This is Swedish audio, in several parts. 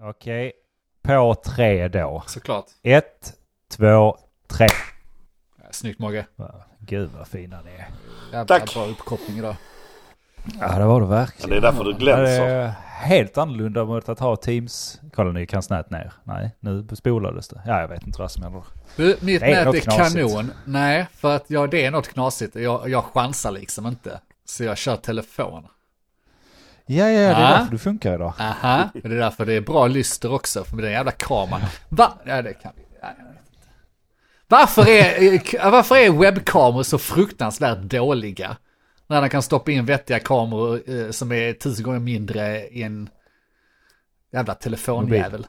Okej, på tre då. Såklart. Ett, två, tre. Ja, Snyggt Mogge. Gud vad fina ni är. Jävla Tack. bra uppkoppling idag. Ja, det var det verkligen. Ja, det är därför du Det glänser. är helt annorlunda mot att ha Teams. Kolla nu kan snät ner. Nej, nu spolades det. Ja, jag vet inte vad som händer. Du, mitt Det är nät är knasigt. kanon. Nej, för att ja, det är något knasigt. Jag, jag chansar liksom inte. Så jag kör telefon. Ja, ja, det är Ja. därför du funkar idag. Aha, det är därför det är bra lyster också. För med den jävla kameran. Va? Ja, det kan vi. Ja. Varför är, eh, varför är webbkameror så fruktansvärt dåliga? När den kan stoppa in vettiga kameror eh, som är tusen gånger mindre i en jävla telefonjävel.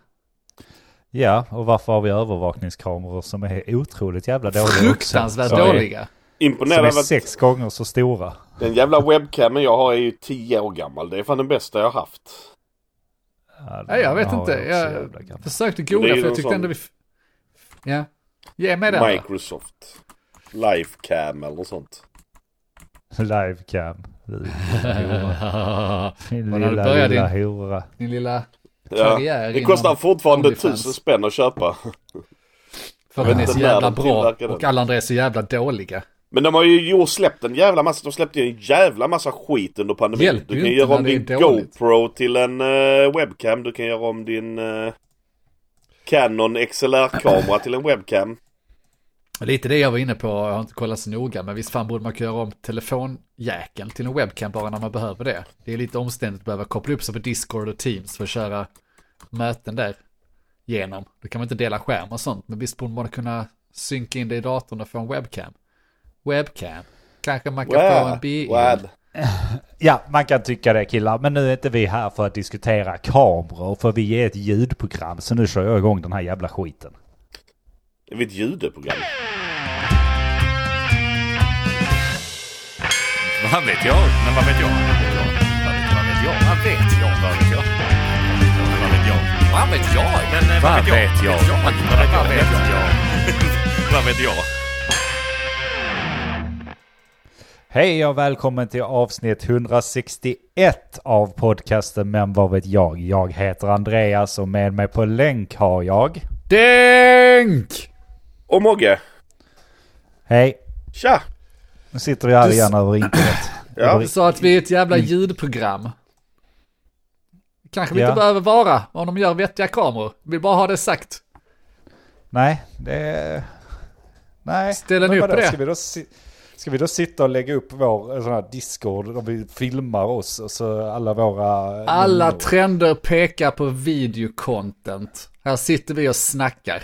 Ja, och varför har vi övervakningskameror som är otroligt jävla dåliga också? Fruktansvärt är- dåliga. Imponerad Som är sex gånger så stora. den jävla webcamen jag har är ju 10 år gammal. Det är fan den bästa jag har haft. Ja, Ja, jag vet inte. Jag-. Försökte googla för jag tyckte ändå vi... Ja. Ge mig den. Microsoft. Lifecam eller sånt. Livecam. Du lilla, lilla din- hora. Din lilla Ja. karriär Det kostar fortfarande. 1000 spänn att köpa. För den är så jävla bra och alla andra är så jävla dåliga. Men de har ju gjort, släppt en jävla massa, de släppte ju en jävla massa skit under pandemin. Hjälper du kan göra om din dåligt. GoPro till en eh, webcam. Du kan göra om din eh, Canon XLR-kamera till en webcam. Lite det jag var inne på, jag har inte kollat så noga, men visst fan borde man kunna göra om telefonjäkeln till en webcam bara när man behöver det. Det är lite omständigt att behöva koppla upp sig på Discord och Teams för att köra möten där genom. Då kan man inte dela skärm och sånt, men visst borde man kunna synka in det i datorn och få en webcam. Webcam. Kanske man kan få en. Wow. Ja, man kan tycka det killar. Men nu är inte vi här för att diskutera kameror. För vi är ett ljudprogram. Så nu kör jag igång den här jävla skiten. Är vi ett judeprogram? Vad vet jag? Men vad vet jag? Vad vet jag? Vad vet jag? Vad vet jag? Vad vet jag? Vad vet jag? Eh, vad Vad vet jag? vet jag? Vad vet jag? Vad vet jag? Hej och välkommen till avsnitt 161 av podcasten Men vad vet jag? Jag heter Andreas och med mig på länk har jag... DÄNK! Och Mogge. Hej! Tja! Nu sitter vi här Du igen över internet. Ja. Du sa att vi är ett jävla ljudprogram. Kanske vi Ja. inte behöver vara om de gör vettiga kameror. Vill bara ha det sagt. Nej, det... Nej. Ställer ni upp på det? Ska vi, då. Ska sitta och lägga upp vår eh, sån här Discord där vi filmar oss och så alla våra... Alla nummer? trender pekar på videocontent. Här sitter vi och snackar.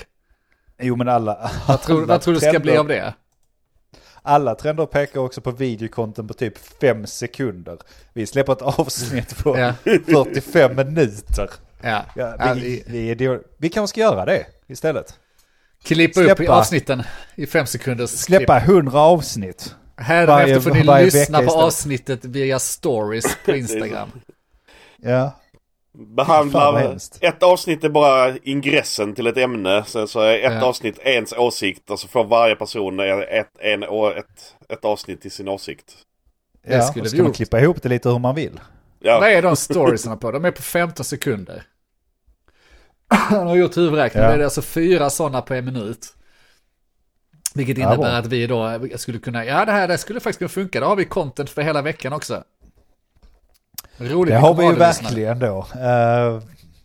Jo men alla... Vad tror, alla vad tror du ska trender- bli av det? Alla trender pekar också på videokonten på typ fem sekunder. Vi släpper ett avsnitt på Ja. 45 minuter. Ja. Ja, vi, vi- vi, vi kanske ska göra det istället. Klippa upp i Släppa. avsnitten i fem sekunders Släppa 100 avsnitt. Hädanefter får ni varje lyssna på istället. avsnittet via stories på Instagram. Ja. Behandlar... hemskt. Ett avsnitt är bara ingressen till ett ämne. Sen så är ett Ja. avsnitt ens åsikt. Och så får varje person ett, en, ett, ett avsnitt till sin åsikt. ja. skulle och så kan man klippa ihop det lite hur man vill. Ja. Vad är de storiesarna på? De är på 15 sekunder. Han har gjort huvudräkning. Ja. Det är alltså fyra sådana på en minut. Vilket Ja, innebär bra. att vi då skulle kunna, ja det här det skulle faktiskt kunna funka. Då har vi content för hela veckan också. Roligt. Det har vi ju verkligen då. Eh,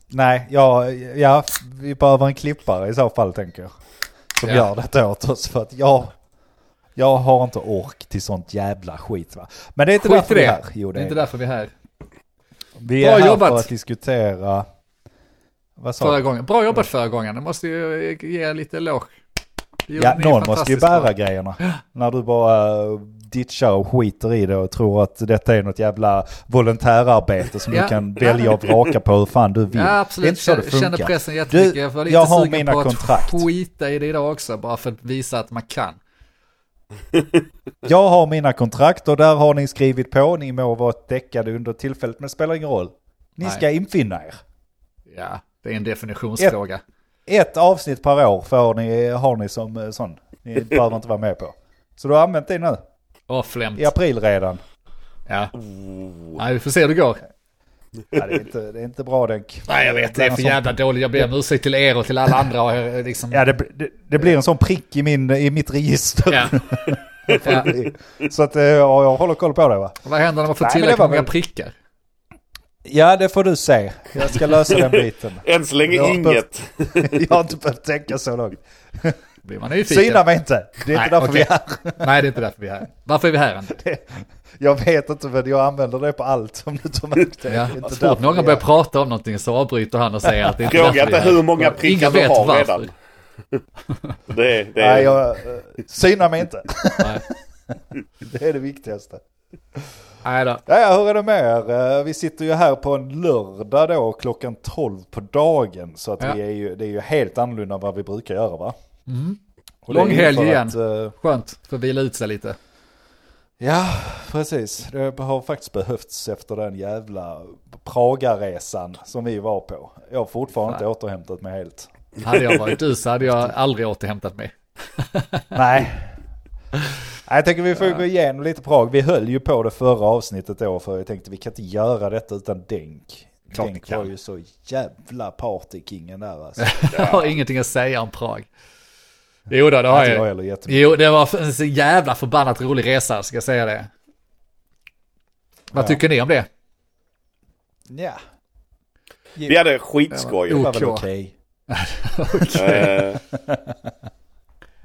nej, ja, ja, vi behöver en klippare i så fall tänker jag. Som Ja. gör detta åt oss. För att jag, jag har inte ork till sånt jävla skit va. Men det är inte Skit därför vi är det. här. Jo, Det det är inte är. därför vi är här. Vi Bra är här jobbat. för att diskutera... Vad sa Förra gången. Bra jobbat förra gången. Det måste ju ge er lite eloge. Ja, någon måste ju bära bra. grejerna. När du bara uh, ditchar och skiter i det och tror att detta är något jävla volontärarbete som Ja. du kan välja och vraka på hur fan du vill. Ja, Det är absolut. inte så det funkar. pressen jättemycket. Du, jag var lite jag har sugen mina på kontrakt. att skita i det idag också. Bara för att visa att man kan. Jag har mina kontrakt och där har ni skrivit på. Ni må vara däckade under tillfället men det spelar ingen roll. Ni Nej. ska infinna er. Ja, det är en definitionsfråga. Ett avsnitt per år får ni, har ni som eh, sån. Ni behöver inte vara med på. Så du har använt det nu. Åh, flämt. I april redan. Ja. Oh. Nej, vi får se hur det går. Ja, det, är inte, det är inte bra Denk. Nej, jag vet. Det är för jävla dåligt. Jag ber om ursäkt till er och till alla andra. Och eh, liksom, Ja, det, det, det blir en sån prick i, min, i mitt register. Ja. Ja. Så att eh, ja, jag håller koll på det va. Vad händer när man får Nej, tillräckligt många väl- prickar? Ja, det får du se. Jag ska lösa den biten. Än så länge Ja, inget. Jag har inte behövt tänka så långt. Blir man nyfiken? Syna mig inte. Det är Nej, inte därför vi är här. Nej, det är inte därför vi är här. Varför är vi här? Andy? Jag vet inte men jag använder det på allt som du tar med det. Ja, Det är inte så fort någon börjar prata om någonting så avbryter han och säger att det är inte Fråga därför vi inte är här. hur många prickar du har varför. redan. Det, det, är- Nej, jag, eh, syna mig inte. Nej. Det är det viktigaste. Nej då. Ja, ja, hur är det med er? Eh, Vi sitter ju här på en lördag då klockan 12 på dagen. Så att Ja. vi är ju, det är ju helt annorlunda än vad vi brukar göra va? Mm. Lång helg igen. att, eh, Skönt, för att vila ut sig lite. Ja, precis. Det har faktiskt behövts efter den jävla Pragaresan som vi var på. Jag har fortfarande inte återhämtat mig helt. Hade jag varit du så hade jag aldrig återhämtat mig. Nej. Jag tänker vi får gå igenom lite Prag. Vi höll ju på det förra avsnittet då för jag tänkte vi kan inte göra detta utan Denk. Klart Denk var ju så jävla partykingen där alltså. Jag har ingenting att säga om Prag. Jo då, det har jag jag. Jo, det var en så jävla förbannat rolig resa, ska jag säga det. Vad Ja. tycker ni om det? Ja. vi hade skitskoj. Det var väl OK. okej. Eh,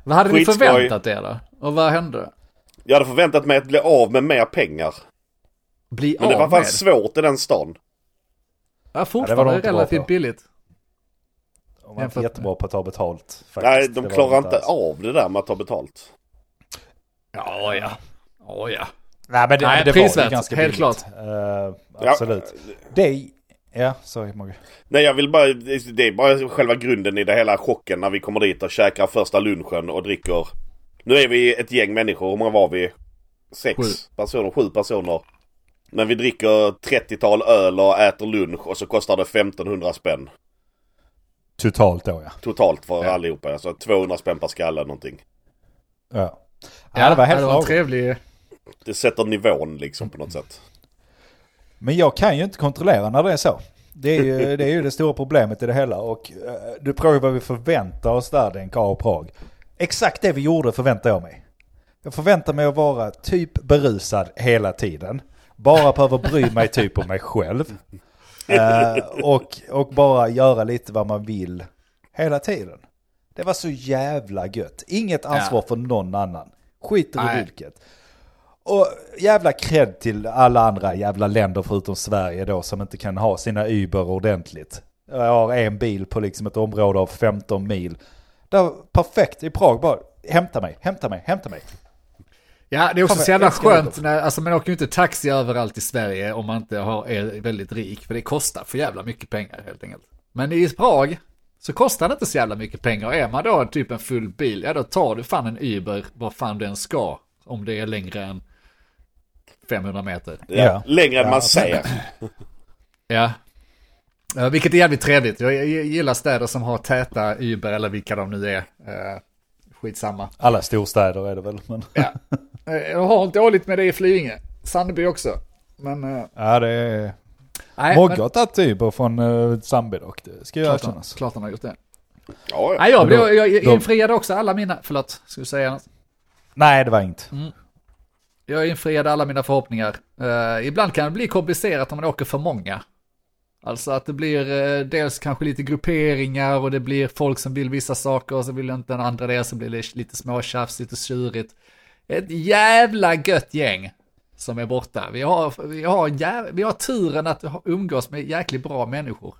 Vad hade ni Skitskoj. förväntat er då? Och vad hände? jag hade förväntat mig att bli av med mer pengar. Bli Men det var av fan med? svårt i den stan. Ja, Ja, fortfarande det var de inte bra relativt billigt. De var inte jättebra på att ta betalt. Faktiskt. Nej, Det de klarar inte alls. av det där med att ta betalt. Ja, ja. Ja, ja. Nej, men det, Nej, det var ganska helt billigt. Eh, absolut. Ja, Det, ja, sorry Mogge. nej, jag vill bara... Det är bara själva grunden i det hela chocken när vi kommer dit och käkar första lunchen och dricker. Nu är vi ett gäng människor. Hur många var vi? Sex Sju. personer, sju personer. När vi dricker 30-tal öl och äter lunch och så kostar det 1500 spänn. Totalt då ja. Totalt för Ja. allihopa. Alltså 200 spänn per skalle någonting. Ja, ja det var helt det var en trevlig... Det sätter nivån liksom på något sätt. Men jag kan ju inte kontrollera när det är så. Det är ju det, är ju det stora problemet i det hela. Och eh, du frågar vad vi förväntar oss där, den och Prag. Exakt det vi gjorde förväntar jag mig. Jag förväntar mig att vara typ berusad hela tiden. Bara behöver bry mig typ om mig själv. Eh, och, och bara göra lite vad man vill hela tiden. Det var så jävla gött. Inget ansvar för någon annan. Skiter i vilket. Och jävla cred till alla andra jävla länder förutom Sverige då som inte kan ha sina Uber ordentligt. Jag har en bil på liksom ett område av 15 mil. Var perfekt i Prag bara, hämta mig, hämta mig, hämta mig. Ja, det är också så jävla skönt. När, alltså man åker ju inte taxi överallt i Sverige om man inte har, är väldigt rik. För det kostar för jävla mycket pengar helt enkelt. Men i Prag så kostar det inte så jävla mycket pengar. Och är man då typ en full bil, ja då tar du fan en Uber var fan den ska. Om det är längre än 500 meter. Ja. Ja. Längre än Ja. man säger. Ja. Vilket är jävligt trevligt. Jag jag gillar städer som har täta Uber eller vilka de nu är. Eh, skitsamma. Alla storstäder är det väl. Men, Ja. Eh, Jag har inte dåligt med det i Flyinge. Sandeby också. Men... eh, ja, det är... Nej, Mogge har tagit Uber från uh, Sandby dock, det ska ju erkännas. klart han har gjort det. Ja, ja. Nej, jag, då- jag, jag infriade också alla mina, förlåt, ska du säga något? Nej, det var inget. Jag infriade alla mina förhoppningar. Uh, ibland kan det bli komplicerat om man åker för många. Alltså att det blir uh, dels kanske lite grupperingar och det blir folk som vill vissa saker och så vill inte den andra det, så blir det lite småtjafsigt och tjurigt. Ett jävla gött gäng som är borta. Vi har, vi har, jä- vi har turen att umgås med jäkligt bra människor.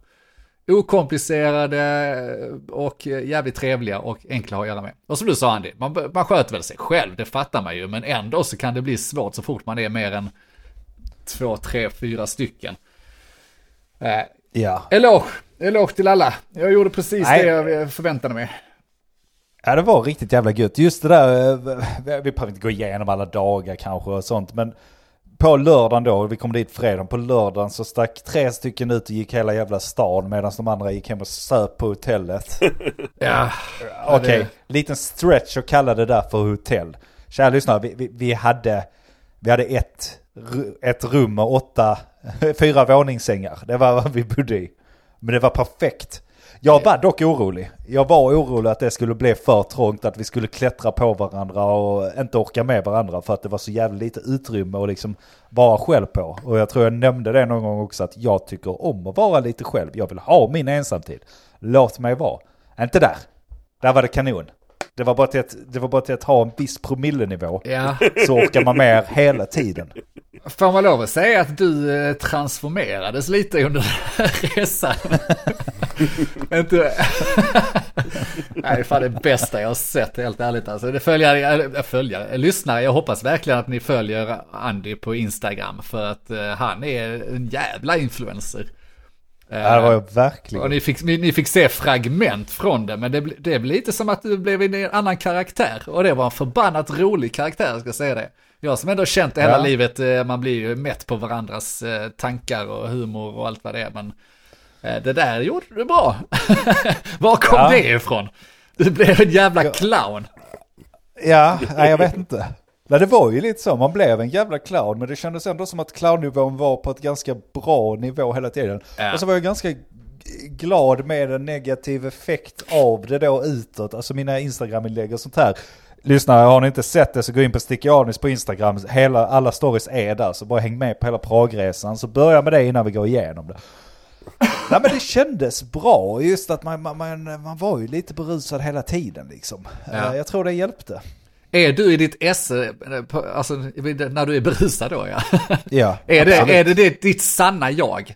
Okomplicerade och jävligt trevliga och enkla att göra med. Och som du sa Andy, man, man sköter väl sig själv, det fattar man ju, men ändå så kan det bli svårt så fort man är mer än två, tre, fyra stycken. Eh, Ja. eloge, eloge till alla. Jag gjorde precis Nej. det jag förväntade mig. Ja det var riktigt jävla gött. Just det där, eh, vi vi behöver inte gå igenom alla dagar kanske och sånt men på lördagen då, vi kom dit fredagen, på lördagen så stack tre stycken ut och gick hela jävla stan medan de andra gick hem och söp på hotellet. Ja, Okej, det- liten stretch att kalla det där för hotell. Kära lyssnare, vi, vi, vi, hade, vi hade ett ett rum med åtta, fyra våningssängar. Det var vad vi bodde i. Men det var perfekt. Jag var dock orolig. Jag var orolig att det skulle bli för trångt, att vi skulle klättra på varandra och inte orka med varandra för att det var så jävla lite utrymme att liksom vara själv på. Och jag tror jag nämnde det någon gång också att jag tycker om att vara lite själv. Jag vill ha min ensamtid. Låt mig vara. Inte där. Där var det kanon. Det var bara till att, det var bara till att ha en viss promillenivå Ja, så orkar man med hela tiden. får man lov att säga att du eh, transformerades lite under den här resan? Inte... Nej, fan det bästa jag har sett, helt ärligt. Alltså, det följer, jag följer, jag lyssnar, jag hoppas verkligen att ni följer Andy på Instagram, för att eh, han är en jävla influencer. Eh, Ja, det var jag och verkligen. ni fick, ni, ni fick se fragment från det, men det, det blev lite som att det blev en annan karaktär. Och det var en förbannat rolig karaktär, jag ska säga det. Jag som ändå känt det hela Ja. livet, eh, man blir ju mätt på varandras eh, tankar och humor och allt vad det är. Men det där gjorde du bra. Var kom Ja. det ifrån? Du blev en jävla clown. Ja, nej, jag vet inte. Nej, det var ju lite så, man blev en jävla clown, men det kändes ändå som att clownnivån var på ett ganska bra nivå hela tiden. Ja. Och så var jag ganska glad med en negativ effekt av det då utåt, alltså mina Instagram-inlägg och sånt här. Lyssnare, har ni inte sett det så gå in på Stickianis på Instagram, hela, alla stories är där, så bara häng med på hela Pragresan. Så börja med det innan vi går igenom det. Nej men det kändes bra, just att man, man, man, man var ju lite berusad hela tiden liksom. Ja. Eh, Jag tror det hjälpte. Är du i ditt esse, eh, alltså när du är berusad då ja. Ja, är, det, absolut. är det, det ditt sanna jag?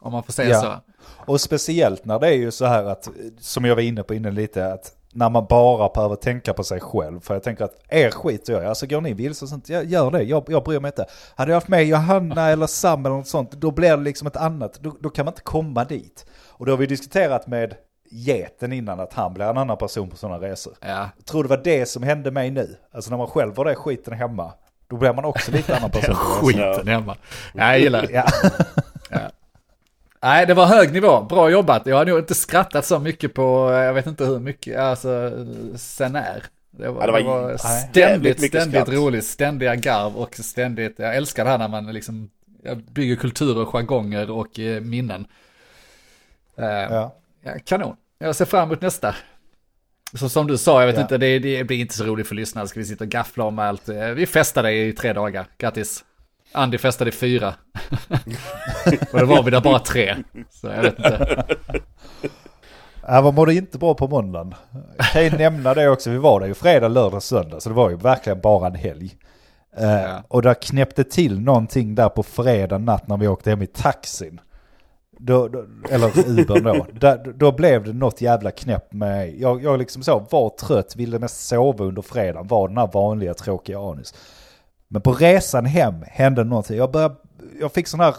Om man får säga Ja. så. Och speciellt när det är ju så här att, som jag var inne på innan lite, att när man bara behöver tänka på sig själv. För jag tänker att er skit jag alltså går ni vilse och sånt, jag gör det, jag, jag bryr mig inte. Hade jag haft med Johanna eller Sam eller något sånt, då blir det liksom ett annat, då, då kan man inte komma dit. Och då har vi diskuterat med geten innan att han blir en annan person på sådana resor. Ja. Jag tror det var det som hände mig nu. Alltså när man själv var det skiten hemma, då blir man också lite annan person. Skiten hemma. Ja, jag gillar det. Ja. Nej, det var hög nivå. Bra jobbat. Jag har nog inte skrattat så mycket på, jag vet inte hur mycket, alltså sen när. Det var, Ja, det det var var, jävligt ständigt, ständigt roligt. Ständiga garv och ständigt, jag älskar det här när man liksom bygger kulturer, jargonger och eh, minnen. Eh, Ja. Ja, kanon. Jag ser fram emot nästa. Så som du sa, jag vet Ja. inte, det, det blir inte så roligt för lyssnare. Ska vi sitta och gaffla om allt? Eh, Vi festade i tre dagar. Grattis. Andy festade i fyra. och det var vi där bara tre. Så jag vet inte. Man mådde inte bra på måndagen. Jag kan ju nämna det också, vi var där ju fredag, lördag, söndag, så det var ju verkligen bara en helg. Eh, Ja. Och där knäppte till någonting där på fredag natt när vi åkte hem i taxin. Då, då, eller Uber då. Där, då blev det något jävla knäpp med, jag, jag liksom så, var trött, ville mest sova under fredagen, var den här vanliga tråkiga anus. Men på resan hem hände någonting, jag började, jag fick sån här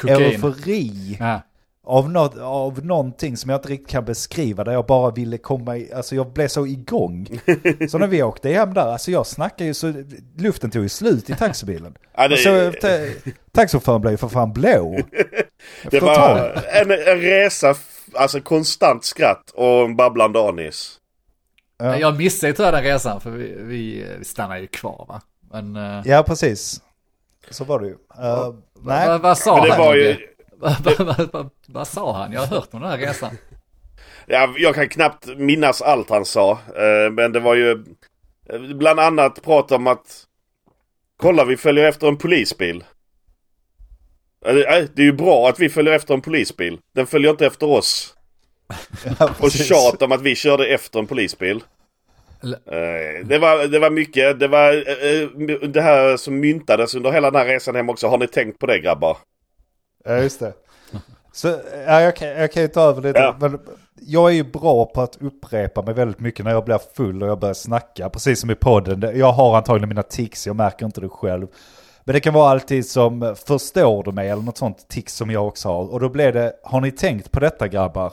Kokain. eufori Ja. Av, något, av någonting som jag inte riktigt kan beskriva där jag bara ville komma i, alltså jag blev så igång. Så när vi åkte hem där, alltså jag snackade ju så, luften tog ju slut i taxibilen. Ja, det- så, ta, taxichauffören blev ju för fan blå. Det var en, en resa, alltså konstant skratt och en babblande anis. Ja. Jag missade ju tyvärr den resan för vi, vi, vi stannade ju kvar va. Men eh, Ja, precis. Så var det ju. Uh, nej, vad, vad sa Men det han? Vad, sa han? Jag har hört om den här resan. ja, jag kan knappt minnas allt han sa. eh, Men det var ju eh, bland annat prat om att Kolla vi följer efter en polisbil. Eh, Det är ju bra att vi följer efter en polisbil. Den följer inte efter oss. ja, Och tjat om att vi körde efter en polisbil. Det var, det var mycket. Det var det här som myntades under hela den här resan hem också. Har ni tänkt på det grabbar? Ja, just det. Så, ja, jag, kan, jag kan ju ta över lite. Ja. Men jag är ju bra på att upprepa mig väldigt mycket när jag blir full och jag börjar snacka. Precis som i podden. Jag har antagligen mina tics, jag märker inte det själv. Men det kan vara alltid som, förstår du mig? Eller något sånt tics som jag också har. Och då blev det, har ni tänkt på detta grabbar?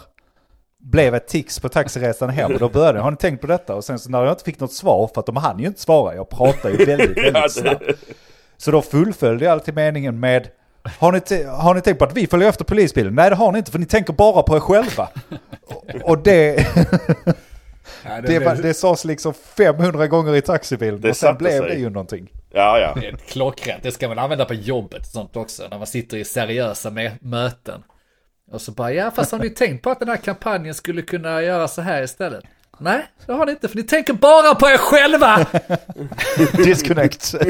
Blev ett tics på taxiresan hem och då började jag, har ni tänkt på detta? Och sen så när jag inte fick något svar, för att de hann ju inte svara, jag pratar ju väldigt, väldigt snabbt. Så då fullföljde jag alltid meningen med har ni, har ni tänkt på att vi följer efter polisbilen? Nej det har ni inte för ni tänker bara på er själva. Och, och det, det, var, det sades liksom 500 gånger i taxibilen Det och sen blev sig. det ju någonting. Ja, ja. Det är klockrent. Det ska man använda på jobbet och sånt också. När man sitter i seriösa med- möten. Och så bara, ja fast har ni tänkt på att den här kampanjen skulle kunna göra så här istället? Nej, det har ni inte, för ni tänker bara på er själva! Disconnect.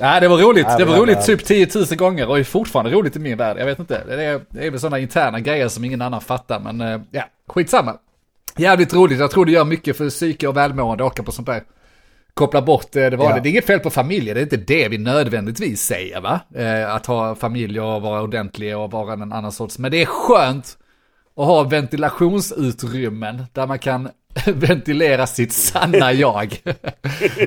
Nej, det var roligt. Ja, det var men roligt typ 10 000 gånger och är fortfarande roligt i min värld. Jag vet inte. Det är, det är väl sådana interna grejer som ingen annan fattar, men eh, ja, skitsamma. Jävligt roligt. Jag tror det gör mycket för psyke och välmående att åka på sånt där. Koppla bort eh, det var Ja. det. Det är inget fel på familjen, det är inte det vi nödvändigtvis säger va? Eh, att ha familj och vara ordentlig och vara en annan sorts. Men det är skönt att ha ventilationsutrymmen där man kan ventilera sitt sanna jag.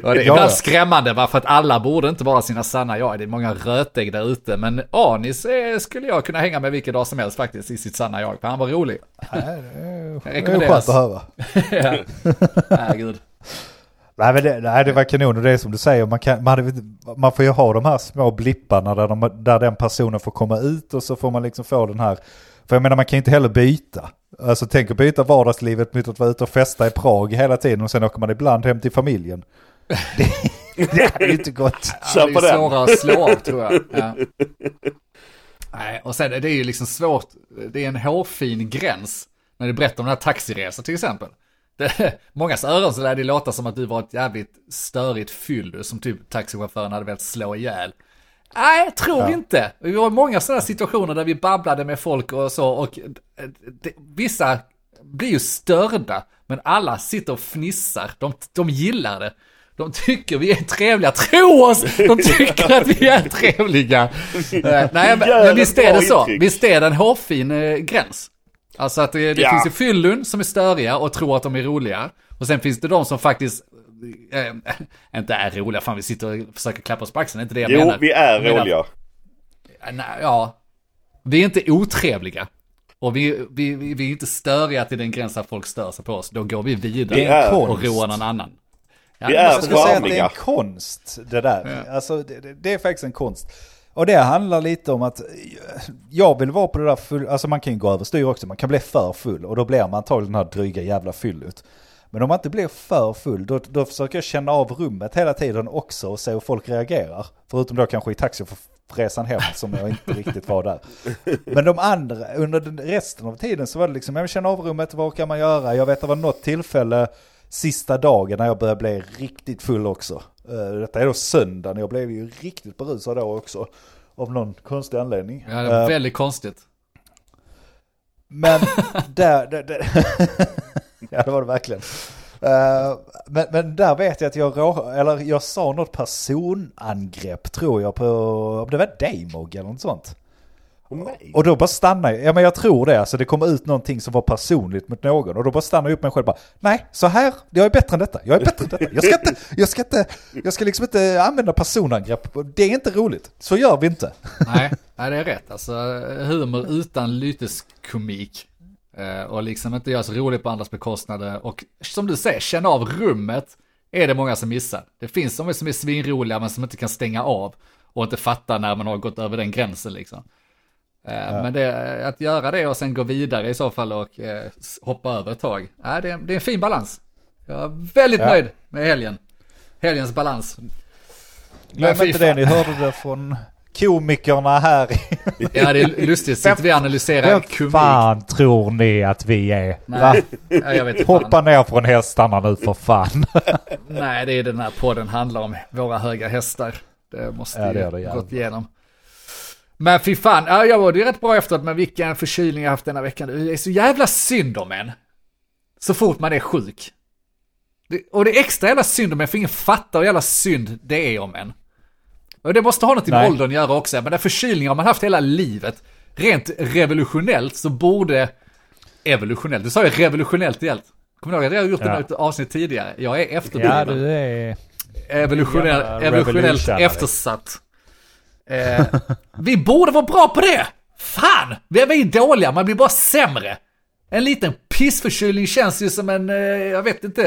och det är ibland skrämmande va, för att alla borde inte vara sina sanna jag. Det är många rötägg där ute. Men Anis skulle jag kunna hänga med vilken dag som helst faktiskt i sitt sanna jag. För han var rolig. Det är rekommenderas. skönt att höra. ja. Herregud. Nej, men det, nej, det var kanon och det är som du säger, man, kan, man, hade, man får ju ha de här små blipparna där, de, där den personen får komma ut och så får man liksom få den här, för jag menar man kan ju inte heller byta. Alltså tänk att byta vardagslivet mot att vara ute och festa i Prag hela tiden och sen åker man ibland hem till familjen. Det, det hade ju inte gått. Ja, det är svårare att slå av tror jag. Ja. Nej, och sen det är ju liksom svårt, det är en hårfin gräns när du berättar om den här taxiresan till exempel. Det, mångas öron så lär det låta som att du var ett jävligt störigt fyllo som typ taxichauffören hade velat slå ihjäl. Nej, jag tror inte. Vi har många sådana situationer där vi babblade med folk och så och det, vissa blir ju störda, men alla sitter och fnissar. De, de gillar det. De tycker vi är trevliga, tro oss! De tycker att vi är trevliga. Eh, Nej, men, men visst är det så. Visst är det en hårfin eh, gräns. Alltså att det, det Ja. finns ju fyllon som är störiga och tror att de är roliga. Och sen finns det de som faktiskt eh, inte är roliga, fan vi sitter och försöker klappa oss på axeln, det är inte det jag Jo, menar. vi är menar- roliga. Nej, ja. Vi är inte otrevliga. Och vi, vi, vi, vi är inte störiga till den gränsen att folk stör sig på oss. Då går vi vidare Vi är och konst. roar någon annan. Ja, Vi det är Jag skulle säga att det är en konst det där. Alltså det, det, det är faktiskt en konst. Och det handlar lite om att jag vill vara på det där full, alltså man kan ju gå överstyr också, man kan bli för full och då blir man antagligen den här dryga jävla fyllut. Men om man inte blir för full, då, då försöker jag känna av rummet hela tiden också och se hur folk reagerar. Förutom då kanske i taxi för resan hem som jag inte riktigt var där. Men de andra, under den, resten av tiden så var det liksom, jag vill känna av rummet, vad kan man göra? Jag vet att det var något tillfälle sista dagen när jag började bli riktigt full också. Eh, Detta är då söndagen, jag blev ju riktigt berusad då också. Av någon konstig anledning. Ja, det var Eh, väldigt konstigt. men där, där, där ja det var det verkligen. Eh, men, men där vet jag att jag, rå, eller jag sa något personangrepp tror jag på, om det var Daymog eller något sånt. Och då bara stannar jag, ja men jag tror det, alltså det kom ut någonting som var personligt mot någon och då bara stannar jag upp mig själv bara, nej så här, jag är bättre än detta, jag är bättre än detta, jag ska inte, jag ska inte, jag ska liksom inte använda personangrepp, det är inte roligt, så gör vi inte. Nej, nej, det är rätt. Alltså humor utan lyteskomik. Eh, och liksom inte göra så roligt på andras bekostnader. Och som du säger, känna av rummet är det många som missar. Det finns de som är svinroliga men som inte kan stänga av. Och inte fatta när man har gått över den gränsen liksom. Eh, Men det, att göra det och sen gå vidare i så fall och eh, hoppa över ett tag. Nej, det, är, det är en fin balans. Jag är väldigt Ja. nöjd med helgen. Helgens balans. Glöm inte det, ni hörde det från komikerna här. Ja, det är lustigt. Sitter vi och analyserar Vem komik. fan tror ni att vi är? Nej, ja, jag vet inte. fan. Hoppa ner från hästarna nu för fan. Nej, det är den här podden handlar om. Våra höga hästar. Det måste Ja, det ju det, gått igenom. Men fy fan, ja, jag var ju rätt bra efteråt, men vilken förkylning jag haft denna veckan. Det är så jävla synd om en. Så fort man är sjuk. Det, och det är extra jävla synd om en, för ingen fattar hur jävla synd det är om en. Och det måste ha något med åldern att göra också, men den förkylningen har man haft hela livet. Rent revolutionellt så borde... Evolutionellt, du sa ju revolutionellt igen. Kommer du ihåg att jag har gjort Ja. ett avsnitt tidigare? Jag är efterbliven. är... Evolutionell, evolutionellt eftersatt. Eh, vi borde vara bra på det! Fan! Vi är dåliga, man blir bara sämre. En liten pissförkylning känns ju som en, eh, jag vet inte,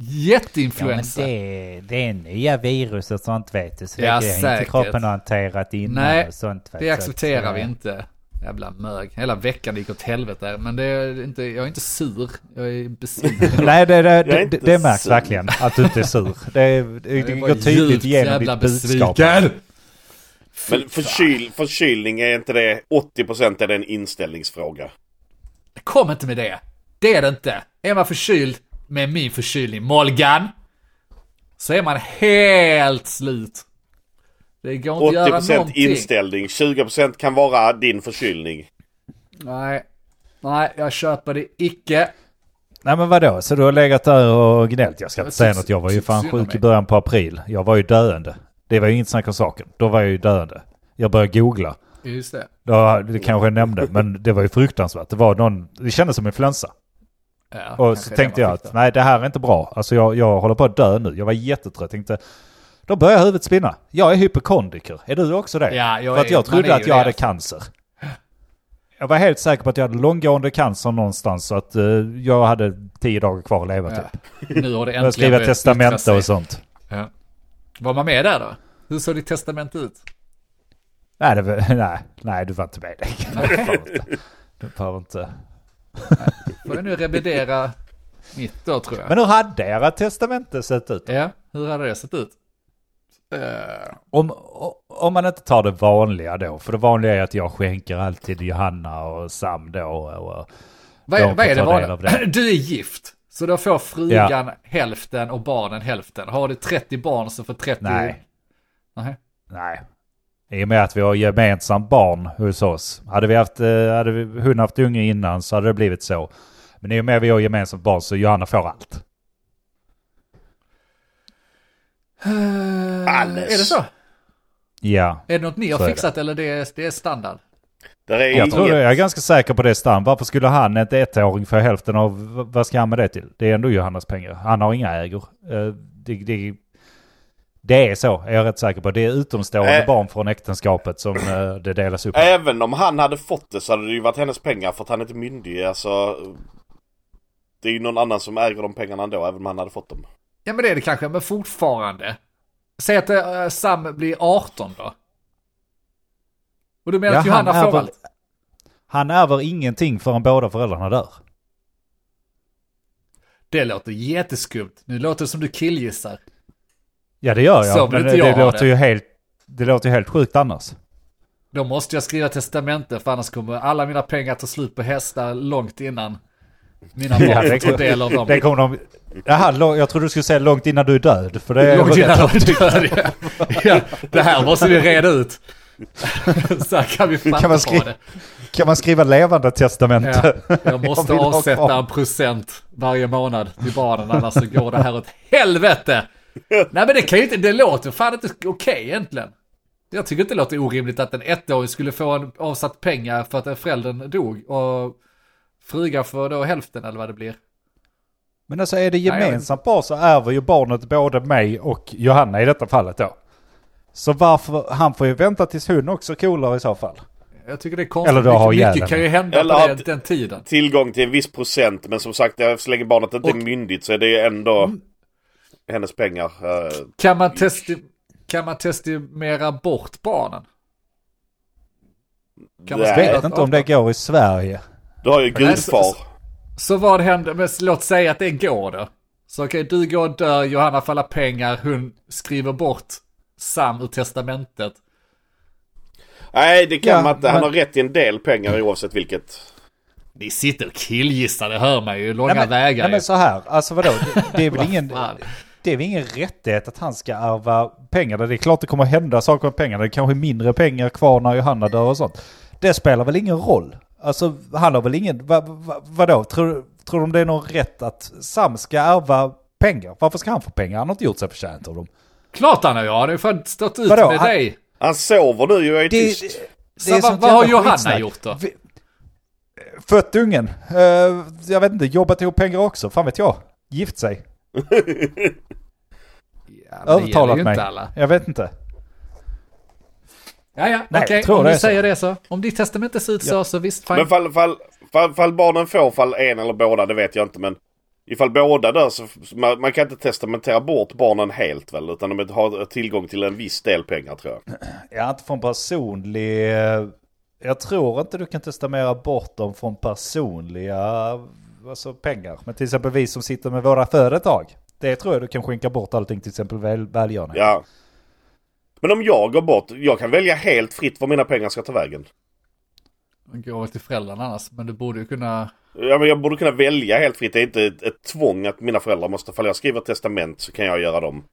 eh, Ja, jätteinfluensa. det, det är nya virus och sånt vet du. Så Ja, det säkert. inte kroppen hanterat innan Nej, och sånt. vet det. Så accepterar att, vi inte. Jävla mög. Hela veckan gick åt helvete. Men det är inte, jag är inte sur. Jag är besviken. Nej, det, det, Jag är det, det märks sur. verkligen att du inte är sur. Det, det, det är går tydligt igenom jävla ditt budskap. besviken. Men förkyl, förkylning är inte det 80% är det en inställningsfråga. Kom inte med det. Det är det inte. Är man förkyld med min förkylning, Molgan, så är man helt slut. Det går inte att göra 80% någonting. inställning, 20% kan vara din förkylning. Nej, nej, jag köper det icke. Nej men vadå, så du har legat där och gnällt? Jag ska Jag inte säga något, jag var ju fan sjuk i början på april. Jag var ju döende. Det var ju inget snack om saken. Då var jag ju döende. Jag började googla. Just det. Då, det kanske jag nämnde, men det var ju fruktansvärt. Det var någon, det kändes som influensa. Ja, Och så tänkte jag att nej det här är inte bra. Alltså jag, jag håller på att dö nu. Jag var jättetrött. Tänkte, då började huvudet spinna. Jag är hypokondriker. Är du också det? Ja, jag För att jag trodde att jag hade cancer. Jag var helt säker på att jag hade långgående cancer någonstans. Så att eh, jag hade tio dagar kvar att leva Ja. typ. Nu har det äntligen skriva testamente och sånt. Ja. Var man med där då? Hur såg ditt testamente ut? Nej, det var, nej, nej, du var inte med. Du behöver inte. Får jag nu revidera mitt då tror jag. Men hur hade era testamente sett ut? Ja, hur hade det sett ut? Eh, Om, om man inte tar det vanliga då. För det vanliga är att jag skänker alltid Johanna och Sam då. Och, vad, De är, vad är det vanliga? det. Du är gift. Så då får frugan hälften och barnen hälften. Har du 30 barn så får 30... nej, Nej. nej. I och med att vi har gemensamt barn hos oss. Hade, vi haft, eh, hade vi, hon haft unge innan så hade det blivit så. Men i och med att vi har gemensamt barn så Johanna får allt. Eh, Alles. Är det så? Ja. Är det något ni har är det. fixat eller det är, det är standard? Där är Jag tror jag är ganska säker på det Stan. Varför skulle han, ett ettåring, få hälften av, vad ska han med det till? Det är ändå Johannas pengar. Han har inga ägor. Eh, Det, det, det är så, är jag rätt säker på. Det är utomstående Äh. barn från äktenskapet som eh, det delas upp. Även om han hade fått det så hade det ju varit hennes pengar för att han är inte myndig. Alltså, det är ju någon annan som äger de pengarna ändå, även om han hade fått dem. Ja men det är det kanske, men fortfarande. Säg att eh, Sam blir 18 då. Och du menar Ja, att Johanna han får allt? Han ärver ingenting förrän båda föräldrarna dör. Det låter jätteskumt. Nu låter det som du killgissar. Ja det gör Så jag, vill men det, jag det låter det. ju helt... Det låter ju helt sjukt annars. Då måste jag skriva testamente för annars kommer alla mina pengar ta slut på hästar långt innan mina Ja, barn det får del av dem. Det kommer de... Jaha, jag trodde du skulle säga långt innan du är död. För det är Långt innan långt. de dör, ja. ja. Det här måste vi reda ut. Så här kan vi Kan man inte ha skri- det. Kan man skriva levande testamente? Ja, jag måste ha avsätta en procent varje månad till barnen annars så går det här åt helvete. Nej men det kan ju inte, det låter fan inte okej egentligen. Jag tycker inte det låter orimligt att en ettåring skulle få en avsatt pengar för att en föräldern dog och frugan får då hälften eller vad det blir. Men alltså är det gemensamt barn så ärver ju barnet både mig och Johanna i detta fallet då. Så varför, han får ju vänta tills hon också coolar i så fall. Jag tycker det är konstigt. Eller du har mycket, mycket kan ju hända Eller på den, att- den tiden. Tillgång till en viss procent, men som sagt, det- så länge barnet inte är Och- myndigt så är det ju ändå hennes pengar. Eh, Kan man, testi kan man testimera bort barnen? Kan man vet inte om det går i Sverige. Du har ju Nej, gudfar. så- Så vad händer, men låt säga att det går då. Så okej, du går och dör, Johanna får alla pengar, hon skriver bort Sam ur testamentet. Nej, det kan Ja, man inte. Han men- har rätt till en del pengar oavsett vilket. Ni sitter och killgissar, det hör man ju, långa Nej, men, vägar nej, men så här, alltså vadå? Det, det är väl ingen... Det är väl ingen rättighet att han ska ärva pengarna. Det är klart det kommer hända saker med pengarna. Det är kanske är mindre pengar kvar när Johanna dör och sånt. Det spelar väl ingen roll? Alltså han har väl ingen... Va, va, vadå? Tror, tror de det är någon rätt att Sam ska ärva pengar? Varför ska han få pengar? Han har inte gjort sig förtjänt av dem. Klart han har ju, han har ju fan stått ut Vadå? med Han- dig. Han sover nu ju är Det, tyst. det, det Så är vad, vad har Johanna skitsnack. gjort då? Vi- Fött ungen. Eh, jag vet inte, jobbat ihop pengar också. Fan vet jag. Gift sig. Ja, Övertalat mig. inte alla. Jag vet inte. Ja, ja, okej, tror om det du är så. säger det så. Om ditt testamente ser ut så, så visst, fine. Men fall, fall, fall, fall barnen får, fall en eller båda, det vet jag inte. Men ifall båda dör så man, man kan inte testamentera bort barnen helt väl? Utan de har tillgång till en viss del pengar tror jag. Har inte från personlig... eh, Jag tror inte du kan testamera bort dem från personliga alltså pengar. Men till exempel vi som sitter med våra företag. Det tror jag du kan skänka bort allting till exempel väl, välgörenhet. Ja. Men om jag går bort, jag kan välja helt fritt var mina pengar ska ta vägen. Går till föräldrarna annars. Men du borde ju kunna... Ja, men jag borde kunna välja helt fritt. Det är inte ett, ett tvång att mina föräldrar måste, ifall jag skriver ett testament så kan jag göra dem.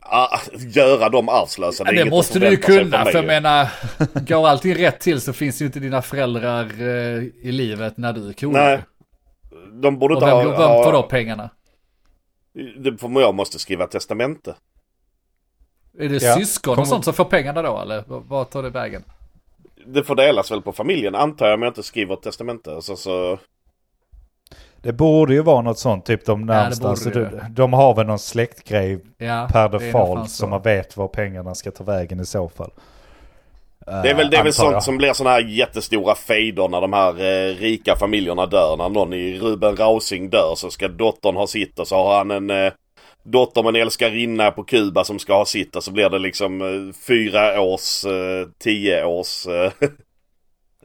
Ah, göra dem arvslösa. Ja, det inget att måste du ju kunna. För jag menar, går allting rätt till så finns ju inte dina föräldrar eh, i livet när du är cool. Nej. De borde Och vem, ha... vem får då pengarna? Det får jag måste skriva testamente. Är det Ja, syskon kom- och sånt som får pengarna då eller? Vad tar det vägen? Det får delas väl på familjen antar jag om jag inte skriver ett testamente. Alltså, så... Det borde ju vara något sånt, typ de närmsta. borde alltså, du, de har väl någon släktgrej Ja, per default så. som man vet var pengarna ska ta vägen i så fall. Det är väl, det är väl sånt jag. som blir såna här jättestora fejder när de här eh, rika familjerna dör. När någon i Ruben Rausing dör så ska dottern ha sitt och så har han en eh, dotter med en älskarinna på Kuba som ska ha sitt och så blir det liksom eh, fyra års, eh, tio års eh,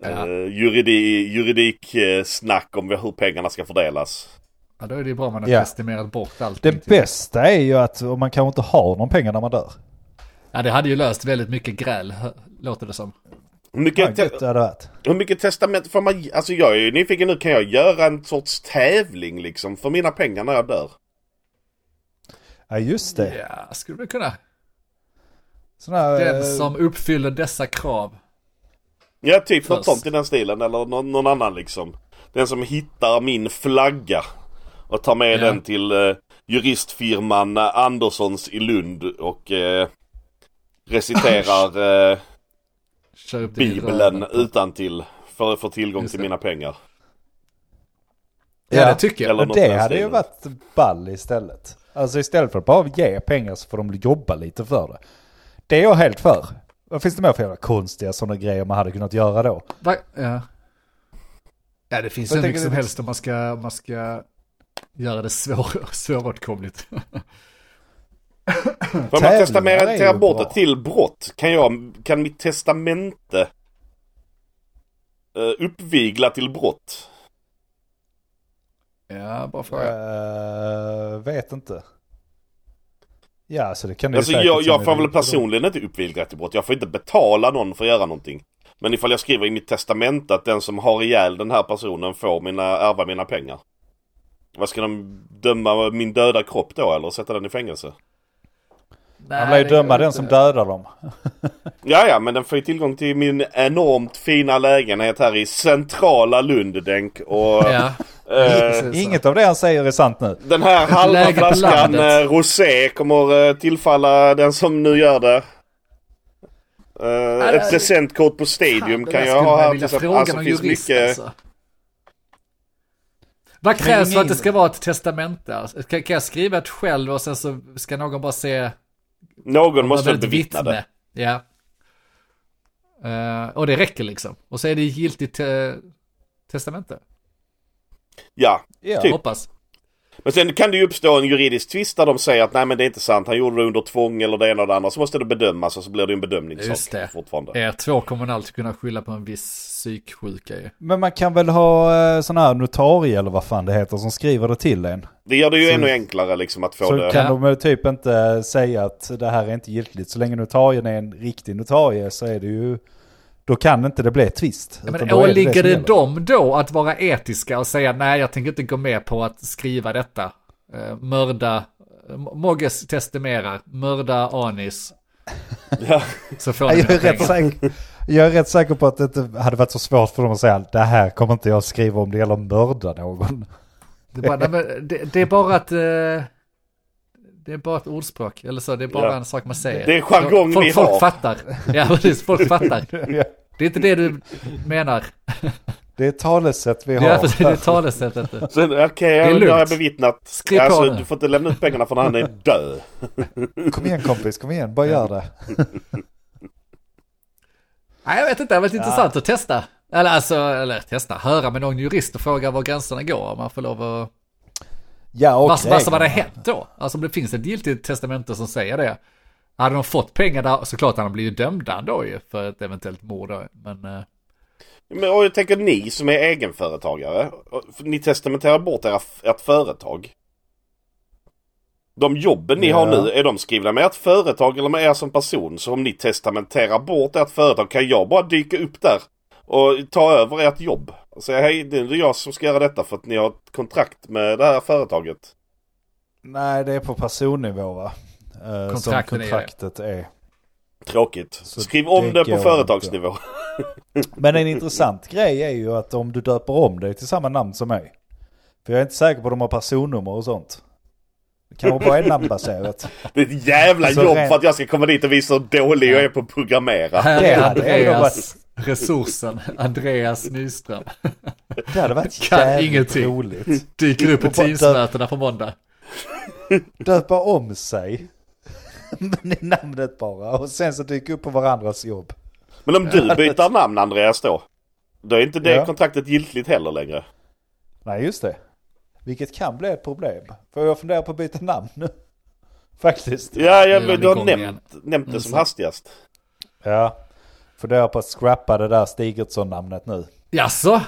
Ja. eh, juridik, juridik eh, snack om hur pengarna ska fördelas. Ja, då är det ju bra om man har Ja. testimerat bort allting. Det bästa är ju att man kanske inte har någon pengar när man dör. Ja, det hade ju löst väldigt mycket gräl, låter det som. Hur mycket, varit. hur mycket testament får man... Alltså jag är ju nyfiken nu. Kan jag göra en sorts tävling liksom för mina pengar när jag dör? Ja just det. Ja, skulle vi kunna. Sån här, Den eh, som uppfyller dessa krav. Ja, typ något sånt i den stilen eller någon, någon annan liksom. Den som hittar min flagga och tar med Ja. den till eh, juristfirman Anderssons i Lund och eh, reciterar eh, Bibeln utan till för att få tillgång till mina pengar. Ja, det tycker jag. Eller Och det hade ju varit ball istället. Alltså istället för att bara ge pengar så får de jobba lite för det. Det är jag helt för. Vad finns det mer för jävla konstiga sådana grejer man hade kunnat göra då? Va? Ja. ja, det finns tänker mycket som det- helst om man ska, om man ska göra det svår, svåråtkomligt. Får man testamentera bort bra. det till brott? Kan jag, kan mitt testamente eh, uppvigla till brott? ja, bara fråga. Uh, vet inte. Ja, så det kan du Alltså jag, jag får väl personligen inte uppvigla till brott. Jag får inte betala någon för att göra någonting. Men ifall jag skriver i mitt testamente att den som har ihjäl den här personen får mina, ärva mina pengar. Vad ska de döma min döda kropp då eller sätta den i fängelse? Han lär ju döma den som dödar dem. Ja, ja, men den får ju tillgång till min enormt fina lägenhet här i centrala Lund, Och Ja, så. Inget av det han säger är sant nu. den här halva flaskan eh, rosé kommer eh, tillfalla den som nu gör det. Det- ett presentkort på Stadium kan jag ha här. till Alltså, finns jurist, mycket... alltså. Vad krävs för att det ska vara ett testamente? Alltså, Kan, kan jag skriva ett själv och sen så ska någon bara se Någon måste väl bevittna det. Ja. Eh, och det räcker liksom. Och så är det giltigt te- testamente. Ja, Ja. Typ. Hoppas. Men sen kan det ju uppstå en juridisk tvist där de säger att nej men det är inte sant. Han gjorde det under tvång eller det ena och det andra. Så måste det bedömas och så blir det en bedömningssak Just det. fortfarande. Er två kommer man alltid kunna skylla på en viss psyksjuka ju. Men man kan väl ha eh, sån här notarie eller vad fan det heter som skriver det till en. Det gör det ju Så- ännu enklare liksom att få Så det. kan Ja. de typ inte säga att det här är inte giltigt. Så länge notarien är en riktig notarie så är det ju... Då kan inte det bli ett tvist. Ja, men åligger det, gäller. dem då att vara etiska och säga nej jag tänker inte gå med på att skriva detta. Uh, mörda, Mogges testimerar, mörda Anis. Ja. Så får Jag är, mina rätt pengar. säker, jag är rätt säker på att det inte hade varit så svårt för dem att säga det här kommer inte jag skriva om det gäller mörda någon. Det är bara, nej, men det, det är bara att... eh, det är bara ett ordspråk, eller så, det är bara Ja. en sak man säger. Det är jargong folk, ni folk har. fattar. Ja, precis, folk fattar. Ja, Det är inte det du menar. det är talesätt vi Det har. precis, det är talesättet. Sen, Okej, är ja, nu har jag bevittnat. Skriv på alltså, nu. du får inte lämna ut pengarna för han är död. Kom igen kompis, kom igen, bara gör det. Nej, jag vet inte, det har varit intressant att testa. Eller alltså, eller testa, höra med någon jurist och fråga var gränserna går. Om man får lov att... Ja, och Vad, vad som hade hänt då? Alltså om det finns ett giltigt testamente som säger det. Hade de fått pengar där, såklart hade de blivit dömda ändå ju för ett eventuellt mord då. Men... eh, Men, och jag tänker ni som är egenföretagare. Ni testamenterar bort era, ert företag. De jobben ni Ja. har nu, är de skrivna med ert företag eller med er som person? Så om ni testamenterar bort ert företag kan jag bara dyka upp där och ta över ert jobb. Och säga hej, det är jag som ska göra detta för att ni har ett kontrakt med det här företaget. Nej, det är på personnivå va? Eh, som Kontrakten är kontraktet är. Tråkigt. Så Skriv om det det på företagsnivå. Men en intressant grej är ju att om du döper om dig till samma namn som mig. För jag är inte säker på att de har personnummer och sånt. Det kan vara bara är namnbaserat. Det är ett jävla Så jobb rent- för att jag ska komma dit och visa hur dålig jag är på att programmera. Det är hade ändå Andreas, resursen, Andreas Nyström. Det hade varit Kan jävligt ingenting. roligt. Dyker upp på Teamsmötena på måndag. Döpa om sig. Men i namnet bara. Och sen så dyka upp på varandras jobb. Men om du byter namn Andreas då? Då är inte det Ja. kontraktet giltigt heller längre. Nej, just det. Vilket kan bli ett problem. För jag funderar på att byta namn nu. Faktiskt. Ja, jag, du har nämnt, nämnt det Mm, som hastigast. Ja. Funderar på att scrappa det där Stigertsson-namnet nu. Jaså?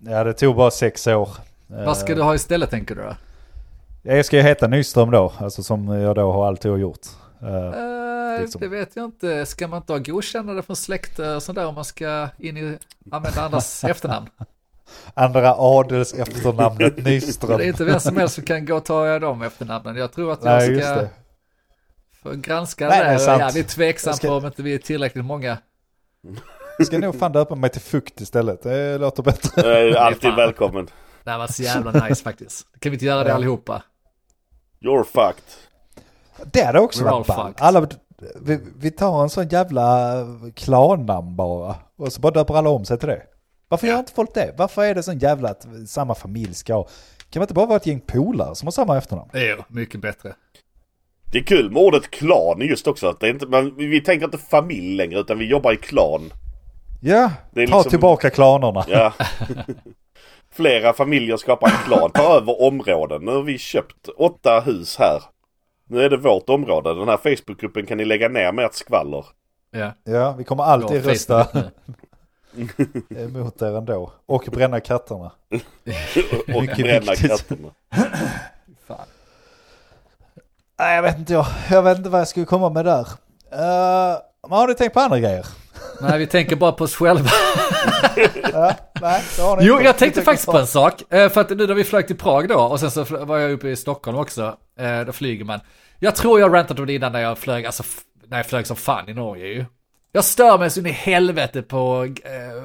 Ja, det tog bara sex år. Vad ska du ha istället tänker du då? Jag ska ju heta Nyström då, alltså som jag då har alltid har gjort. Eh, Eh, liksom. Det vet jag inte. Ska man inte ha godkännande från släkt och sånt där om man ska in i, använda andras efternamn? andra adels efternamnet Det Nyström. är inte vem som helst som kan gå och ta de efternamnen. Jag tror att jag Nej, ska det. få granska Nej, det det är sant. Tveksam Jag ska- på om inte vi är tillräckligt många. Jag ska nog fan döpa mig till Fukt istället. Det låter bättre. Eh, alltid fan. välkommen. Det här var så jävla nice faktiskt. Kan vi inte göra det Ja. allihopa? You're fucked. Det hade också We're varit ball. Alla, vi, vi tar en sån jävla klannamn bara. Och så bara döper alla om sig till det. Varför gör inte folk det? Varför är det sån jävla att samma familj ska ha? Kan man inte bara vara ett gäng polare som har samma efternamn? Jo, mycket bättre. Det är kul med ordet klan just också. Att det är inte, men vi tänker inte familj längre utan vi jobbar i klan. Ja, Det är ta liksom- tillbaka klanerna. Ja. Flera familjer skapar en klan, tar över områden. Nu har vi köpt åtta hus här. Nu är det vårt område. Den här Facebookgruppen kan ni lägga ner med ert skvaller. Ja. Ja, vi kommer alltid Ja, rösta emot er ändå. Och bränna katterna. Och bränna viktigt. katterna. Fan. Nej, jag vet inte jag. Jag vet inte vad jag skulle komma med där. Uh, men har du tänkt på andra grejer? Nej, vi tänker bara på oss själva. Ja, nej, ni Jo, jag tänkte Ni faktiskt på en sak. Eh, För att nu när vi flög till Prag då, och sen så var jag uppe i Stockholm också. eh, Då flyger man. Jag tror jag rantat om det innan när jag flög, alltså när jag flög som fan i Norge ju. Jag stör mig så in i helvete på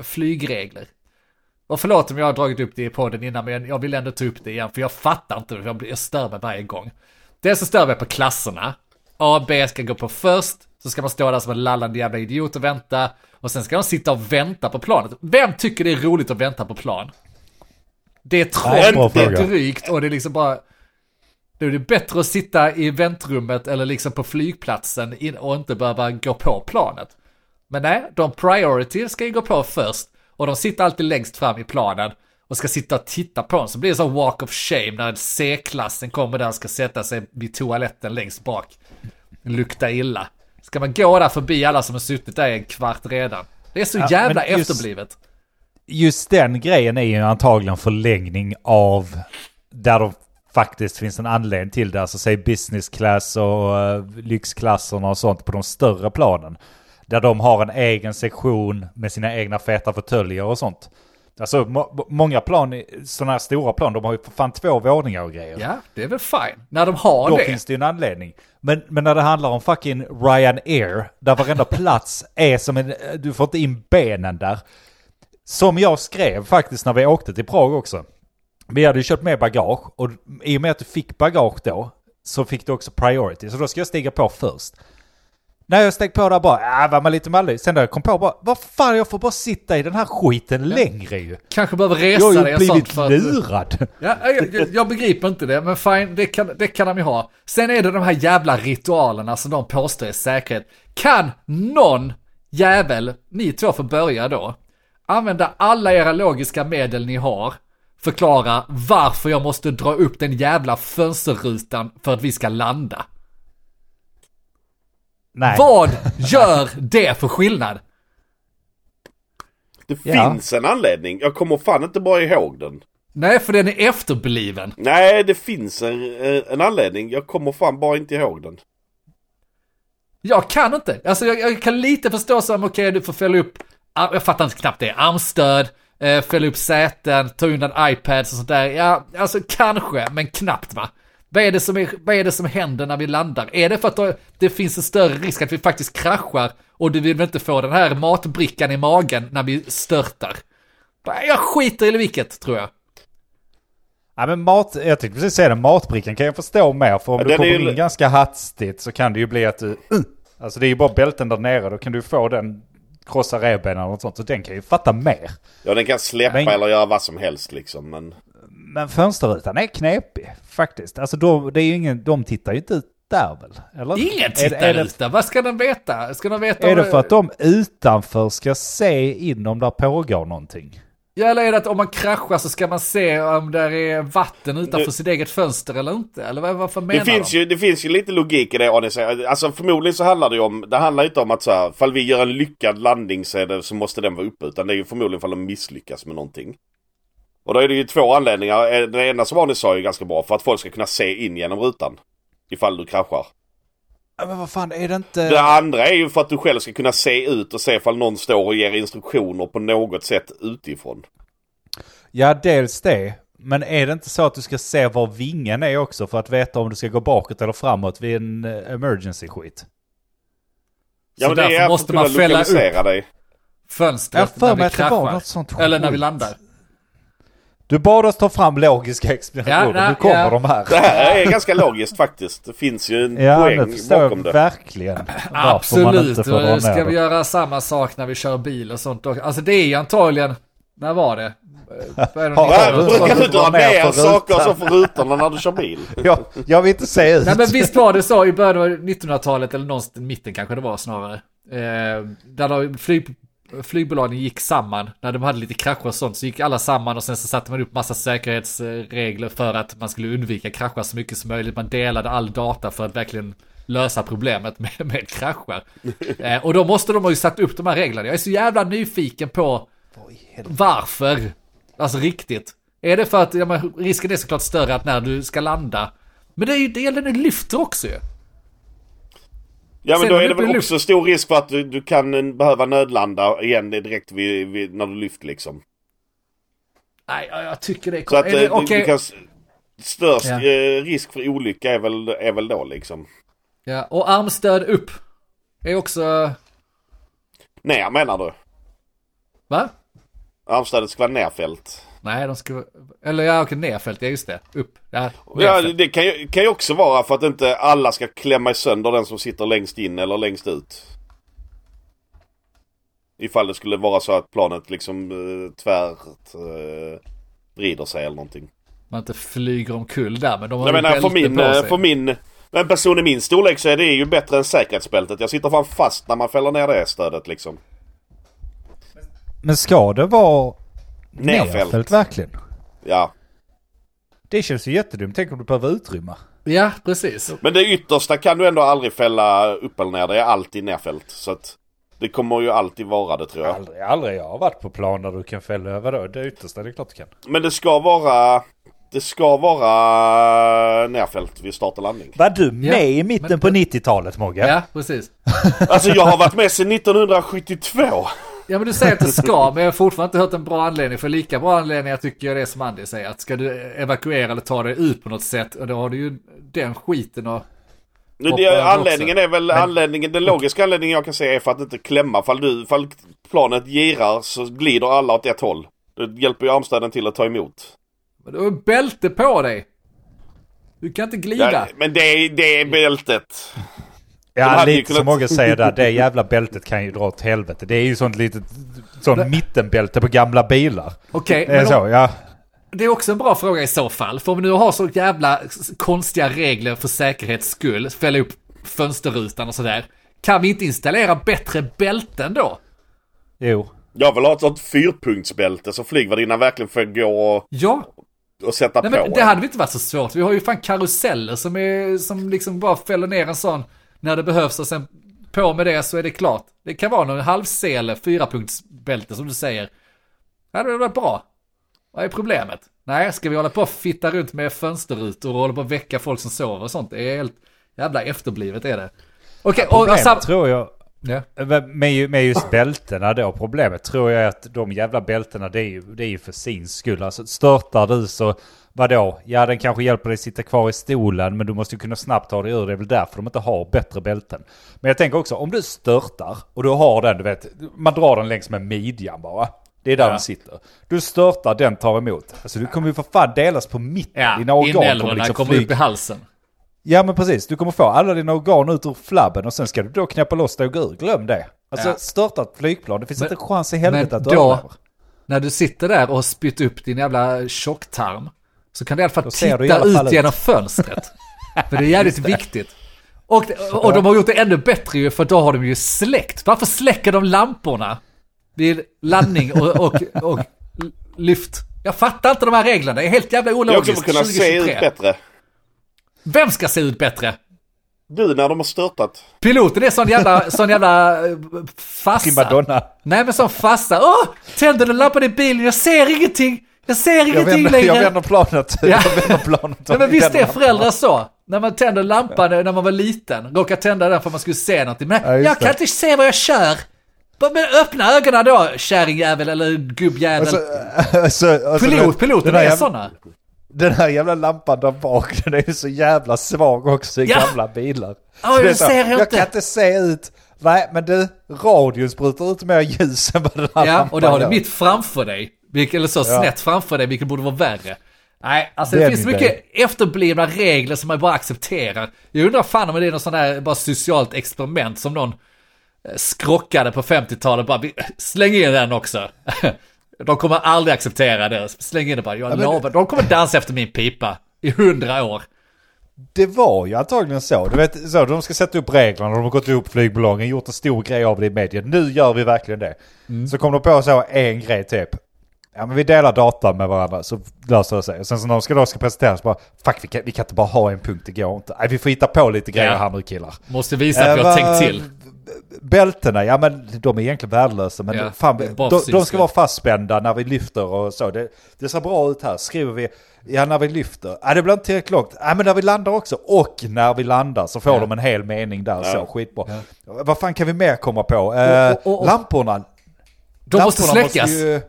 flygregler. Och förlåt om jag har dragit upp det i podden innan, men jag vill ändå ta upp det igen, för jag fattar inte, jag, jag stör mig varje gång. Dels så stör mig på klasserna. A och B ska gå på först, så ska man stå där som en lallande jävla idiot och vänta. Och sen ska de sitta och vänta på planet. Vem tycker det är roligt att vänta på plan? Det är trångt, det är drygt och det är liksom bara... Då är det bättre att sitta i väntrummet eller liksom på flygplatsen och inte behöva gå på planet. Men nej, de priority ska ju gå på först. Och de sitter alltid längst fram i planen och ska sitta och titta på en. Så blir det så walk of shame när C-klassen kommer där och ska sätta sig vid toaletten längst bak. Lukta illa. Ska man gå där förbi alla som har suttit där i en kvart redan? Det är så Ja, jävla just- efterblivet. Just den grejen är ju antagligen förlängning av där det faktiskt finns en anledning till det. Alltså säg business class och uh, lyxklasserna och sånt på de större planen. Där de har en egen sektion med sina egna feta fåtöljer och sånt. Alltså må- många plan, sådana här stora plan, de har ju för fan två våningar och grejer. Ja, det är väl fine. När de har Då det. finns det ju en anledning. Men, men när det handlar om fucking Ryanair, där varenda plats är som en... Du får inte in benen där. Som jag skrev faktiskt när vi åkte till Prag också. Vi hade ju köpt med bagage och i och med att du fick bagage då så fick du också priority. Så då ska jag stiga på först. När jag steg på där bara, äh, var man lite mallig. Sen när jag kom på bara, vad fan jag får bara sitta i den här skiten längre ju. Kanske behöver Jag resa har dig ju och sånt blivit för att... lurad. Ja, jag, jag, jag begriper inte det, men fine, det kan, det kan de ju ha. Sen är det de här jävla ritualerna som de påstår är säkerhet. Kan någon jävel, ni två får börja då, använda alla era logiska medel ni har, förklara varför jag måste dra upp den jävla fönsterrutan för att vi ska landa. Nej. Vad gör det för skillnad? Det Ja. finns en anledning. Jag kommer fan inte bara ihåg den. Nej, för den är efterbliven. Nej, det finns en, eh, en anledning. Jag kommer fan bara inte ihåg den. Jag kan inte. Alltså jag, jag kan lite förstå som, okej du får fälla upp, ar- jag fattar inte knappt det, armstöd, eh, fälla upp säten, ta undan iPads och sånt där. Ja, alltså kanske, men knappt va. Vad är, det som är, vad är det som händer när vi landar? Är det för att det finns en större risk att vi faktiskt kraschar och du vill väl inte få den här matbrickan i magen när vi störtar? Jag skiter i vilket, tror jag. Ja men mat, jag tänkte precis säga det, matbrickan kan jag förstå mer för om Ja, du kommer ju- in ganska hastigt så kan det ju bli att du, uh, alltså det är ju bara bälten där nere, då kan du få den krossa revbenen eller något sånt, så den kan ju fatta mer. Ja, den kan släppa Men- eller göra vad som helst liksom. Men Men fönsterrutan är knepig faktiskt. Alltså då, det är ju ingen, de tittar ju inte ut där väl? Eller? Ingen tittar där. Vad ska den veta? Ska den veta Är det för att de utanför ska se in om där pågår någonting? Ja, eller är det att om man kraschar så ska man se om det är vatten utanför Det- sitt eget fönster eller inte? Eller vad, varför menar det finns, de? ju, det finns ju lite logik i det Arne säger. Alltså förmodligen så handlar det ju om, det handlar inte om att så här, fall vi gör en lyckad landning så, det, så måste den vara uppe. Utan det är ju förmodligen fall de misslyckas med någonting. Och då är det ju två anledningar. Eh, Den ena som Arne sa är ju ganska bra för att folk ska kunna se in genom rutan. Ifall du kraschar. Ja, Men vad fan, är det inte... Det andra är ju för att du själv ska kunna se ut och se ifall någon står och ger instruktioner på något sätt utifrån. Ja, dels det. Men är det inte så att du ska se var vingen är också för att veta om du ska gå bakåt eller framåt vid en eh, emergency-skit? Ja Så men det därför måste man fälla lokalisera dig. Fönstret för när vi kraschar. något sånt Eller när vi landar. Du bad oss ta fram logiska explanationer, Ja, nu kommer ja. de här. Det här är ganska logiskt faktiskt. Det finns ju en Ja, poäng nu förstår bakom jag det. verkligen man Absolut, får och ska vi göra samma sak när vi kör bil och sånt också? Alltså det är ju antagligen, när var det? Eh, vad är det, Ja, Ja, 1900? brukar du dra ner saker rutan. så för rutorna när du kör bil? Jag, jag vill inte se ut. Nej men visst var det så i början av 1900-talet, eller någonstans mitten kanske det var snarare. Eh, där då flyg, flygbolagen gick samman, när de hade lite krascher och sånt, så gick alla samman och sen så satte man upp massa säkerhetsregler för att man skulle undvika krascher så mycket som möjligt. Man delade all data för att verkligen lösa problemet med, med krascher. Eh, och då måste de ha ju satt upp de här reglerna. Jag är så jävla nyfiken på varför. Alltså riktigt. Är det för att ja, men, risken är såklart större att när du ska landa. Men det, är ju, det gäller lyfter också ju. Ja men då är det väl också stor risk för att du, du kan eh, behöva nödlanda igen direkt vid, vid, när du lyfter liksom. Nej, jag, tycker det är... Så att är det, du, okej. du kan... Störst Ja. eh, risk för olycka är väl, är väl då liksom. ja, och armstöd upp. Är också... Ner menar du? Va? Armstödet ska vara nerfällt. Nej, de ska... Eller ja, okej, nerfält. Ja, just det. Upp. Ja, Ja, det kan ju, kan ju också vara för att inte alla ska klämma i sönder den som sitter längst in eller längst ut. Ifall det skulle vara så att planet liksom eh, tvärt eh, vrider sig eller någonting. Man inte flyger omkull där, men de har Jag ju menar för min, på eh, sig. för min en person i min storlek så är det ju bättre än säkerhetsbältet. Jag sitter fan fast när man fäller ner det stödet liksom. Men ska det vara Nerfällt. nerfällt verkligen? Ja. Det känns ju jättedumt. Tänk om du behöver utrymme. Ja, precis. Men det yttersta kan du ändå aldrig fälla upp eller ner. Det är alltid nerfällt. Så att det kommer ju alltid vara det tror jag. Aldrig, aldrig jag har varit på plan där du kan fälla över då. Det yttersta, det är klart du kan. Men det ska vara... Det ska vara nerfällt vid start och landning. Var du med Ja, i mitten men- på 90-talet Mogge? Ja, precis. Alltså jag har varit med sedan 1972. Ja men du säger att det ska, men jag har fortfarande inte hört en bra anledning. För lika bra anledning jag tycker jag det är som Andy säger. Att ska du evakuera eller ta dig ut på något sätt, och då har du ju den skiten och... Nu, det, anledningen också. är väl anledningen, den logiska anledningen jag kan säga är för att inte klämma. Fall, du, fall planet girar så glider alla åt ett håll. Det hjälper ju armstöden till att ta emot. Men du har bälte på dig! Du kan inte glida. Ja, men det, är- det är bältet. Ja, lite kunnat- som Mogge säger där. Det jävla bältet kan ju dra åt helvete. Det är ju sånt litet sånt mittenbälte på gamla bilar. Okej, Det är så, ja. det är också en bra fråga i så fall. För om vi nu har så jävla konstiga regler för säkerhets skull, fälla upp fönsterrutan och sådär. Kan vi inte installera bättre bälten då? Jo. Jag vill ha ett sånt fyrpunktsbälte så flygvärdinnan verkligen får gå och, Ja, och sätta Nej, på. men det hade väl inte varit så svårt. Vi har ju fan karuseller som, är, som liksom bara fäller ner en sån när det behövs och sen på med det så är det klart. Det kan vara någon halvsele, fyrapunktsbälte som du säger. Det hade varit bra. Vad är problemet? Nej, ska vi hålla på och fitta runt med fönsterrutor och hålla på och väcka folk som sover och sånt? Det är helt jävla efterblivet är det. Okej, och Problemet sam- tror jag, ja. med, med just bältena då, problemet tror jag är att de jävla bältena det är ju, det är ju för sin skull. Alltså störtar du så, vadå? Ja den kanske hjälper dig sitta kvar i stolen men du måste ju kunna snabbt ta dig ur. Det är väl därför de inte har bättre bälten. Men jag tänker också, om du störtar och du har den, du vet, man drar den längs med midjan bara. Det är där Ja. den sitter. Du störtar, den tar emot. Alltså du kommer ju för fan delas på mitten. Ja, Dina organ kommer liksom kommer upp i halsen. Ja men precis, du kommer få alla dina organ ut ur flabben och sen ska du då knäppa loss det och gå ur. Glöm det. Alltså Ja. störta ett flygplan, det finns Men- inte en chans i helvete att du då- överlever. När du sitter där och har spytt upp din jävla tjocktarm så kan du i alla fall titta alla fall ut ut. genom fönstret. för det är jävligt viktigt. Och, och de har gjort det ännu bättre ju för då har de ju släckt. Varför släcker de lamporna vid landning och, och, och lyft? Jag fattar inte de här reglerna, det är helt jävla ologiskt. för att kunna se 2023. ut bättre. Vem ska se ut bättre? Du när de har störtat. Piloten är sån jävla, sån jävla eh, fassa. Primadonna. Nej men sån fassa. Åh! Tänder du lampan i bilen? Jag ser ingenting! Jag ser Jag ingenting vänder, längre! jag vänder planet. Ja. Jag vänder planet. Nej men visst är föräldrar så? När man tänder lampan när man var liten, råkar tända den för att man skulle se någonting. Men Ja, jag kan det. inte se vad jag kör! Men öppna ögonen då, kärringjävel eller gubbjävel. Alltså, alltså, alltså, Pilot, piloten är jävla- sådana. Den här jävla lampan där bak, den är ju så jävla svag också i Ja. gamla bilar. Ja, Så är jag så, jag inte. kan inte se ut. Nej, men du, radion sprutar ut mer ljus än vad den här Ja, och det har du mitt framför dig. Eller så Ja. snett framför dig, vilket borde vara värre. Nej, alltså det Den finns mycket efterblivna regler som man bara accepterar. Jag undrar fan om det är något sånt där bara socialt experiment som någon eh, skrockade på 50-talet bara, släng in den också. De kommer aldrig acceptera det. Släng in det bara, jag men- lovar. De kommer dansa efter min pipa i hundra år. Det var ju antagligen så. Du vet, så de ska sätta upp reglerna, de har gått ihop flygbolagen, gjort en stor grej av det i media. Nu gör vi verkligen det. Mm. Så kom de på så en grej typ. Ja men vi delar data med varandra så löser det sig. Och sen så när de ska då ska presenteras bara, fuck vi kan, vi kan inte bara ha en punkt, det går inte. Nej vi får hitta på lite grejer Ja. här nu killar. Måste visa att vi Eh, har vad- tänkt till. Bältena, ja men de är egentligen värdelösa. Men Ja, fan, de, de ska vara fastspända när vi lyfter och så. Det, det ser bra ut här. Skriver vi, ja när vi lyfter. Ja det blir inte tillräckligt långt. Ja men när vi landar också. Och när vi landar så får Ja. de en hel mening där. Så Ja. skitbra. Vad fan kan vi mer komma på? Eh, Och- och- och- lamporna. De måste släckas. ju-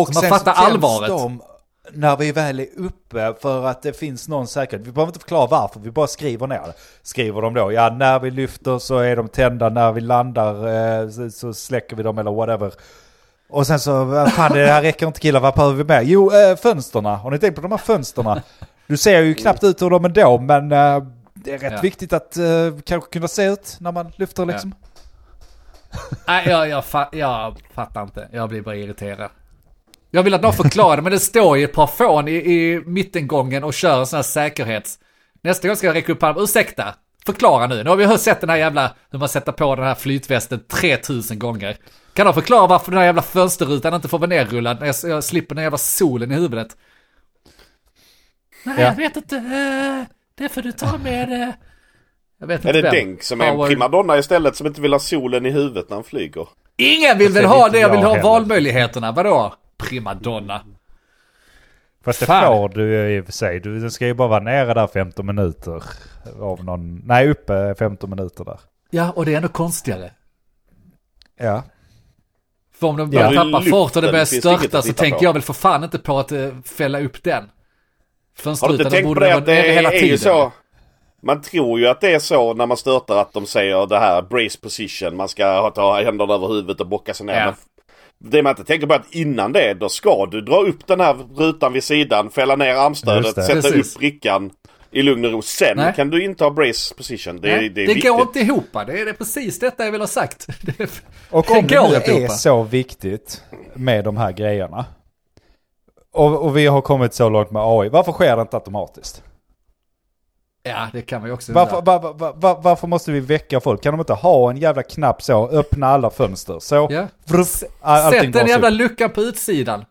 och man sen fattar allvaret. De när vi väl är uppe för att det finns någon säkerhet. Vi behöver inte förklara varför, vi bara skriver ner det. Skriver de då, ja när vi lyfter så är de tända, när vi landar eh, så, släcker vi dem eller whatever. Och sen så, fan det här räcker inte killar, vad behöver vi mer? Jo, eh, fönsterna. Har ni tänkt på de här fönsterna? Du ser ju knappt ut ur dem ändå, men eh, det är rätt Ja. viktigt att eh, kanske kunna se ut när man lyfter liksom. Nej, jag, jag, fa- jag fattar inte. Jag blir bara irriterad. Jag vill att någon förklarar det, men det står ju ett par fån i, i mittengången och kör en sån här säkerhets... Nästa gång ska jag räcka upp handen. Ursäkta, förklara nu. Nu har vi sett den här jävla, hur man sätter på den här flytvästen 3000 gånger. Kan de förklara varför den här jävla fönsterrutan inte får vara nerrullad när jag, jag slipper den jävla solen i huvudet? Nej, Ja. jag vet inte. eh, Det får du ta med... eh. Jag vet Är inte det vem. Denk som är en primadonna istället som inte vill ha solen i huvudet när han flyger? Ingen vill väl ha det, jag vill ha heller. valmöjligheterna. Vadå? Primadonna. Fast det Fan. får du ju i och för sig. Du, den ska ju bara vara nere där 15 minuter. Av någon, nej uppe 15 minuter där. Ja, och det är ändå konstigare. Ja. För om de Ja, börjar i tappa fart och det börjar störta så tänker på. jag väl för fan inte på att uh, fälla upp den. Har du Fönsterrutan, inte tänkt på borde det vara att det är, är tiden. ju så? Man tror ju att det är så när man störtar att de säger det här brace position. Man ska ha, ta händerna över huvudet och bocka sig ner. Ja. Det man inte tänker på är att innan det då ska du dra upp den här rutan vid sidan, fälla ner armstödet, det. sätta Precis. upp brickan i lugn och ro. Sen Nej. kan du inte ha brace position. Det, Nej, det är det går inte ihop. Det är, det är precis detta jag vill ha sagt. Det är- Och det om det går nu är så viktigt med de här grejerna. Och, och vi har kommit så långt med AI. Varför sker det inte automatiskt? Ja, det kan man ju också. Varför, var, var, var, varför måste vi väcka folk? Kan de inte ha en jävla knapp så? Öppna alla fönster. Så. Ja. Vruff, all, Sätt den jävla luckan på utsidan.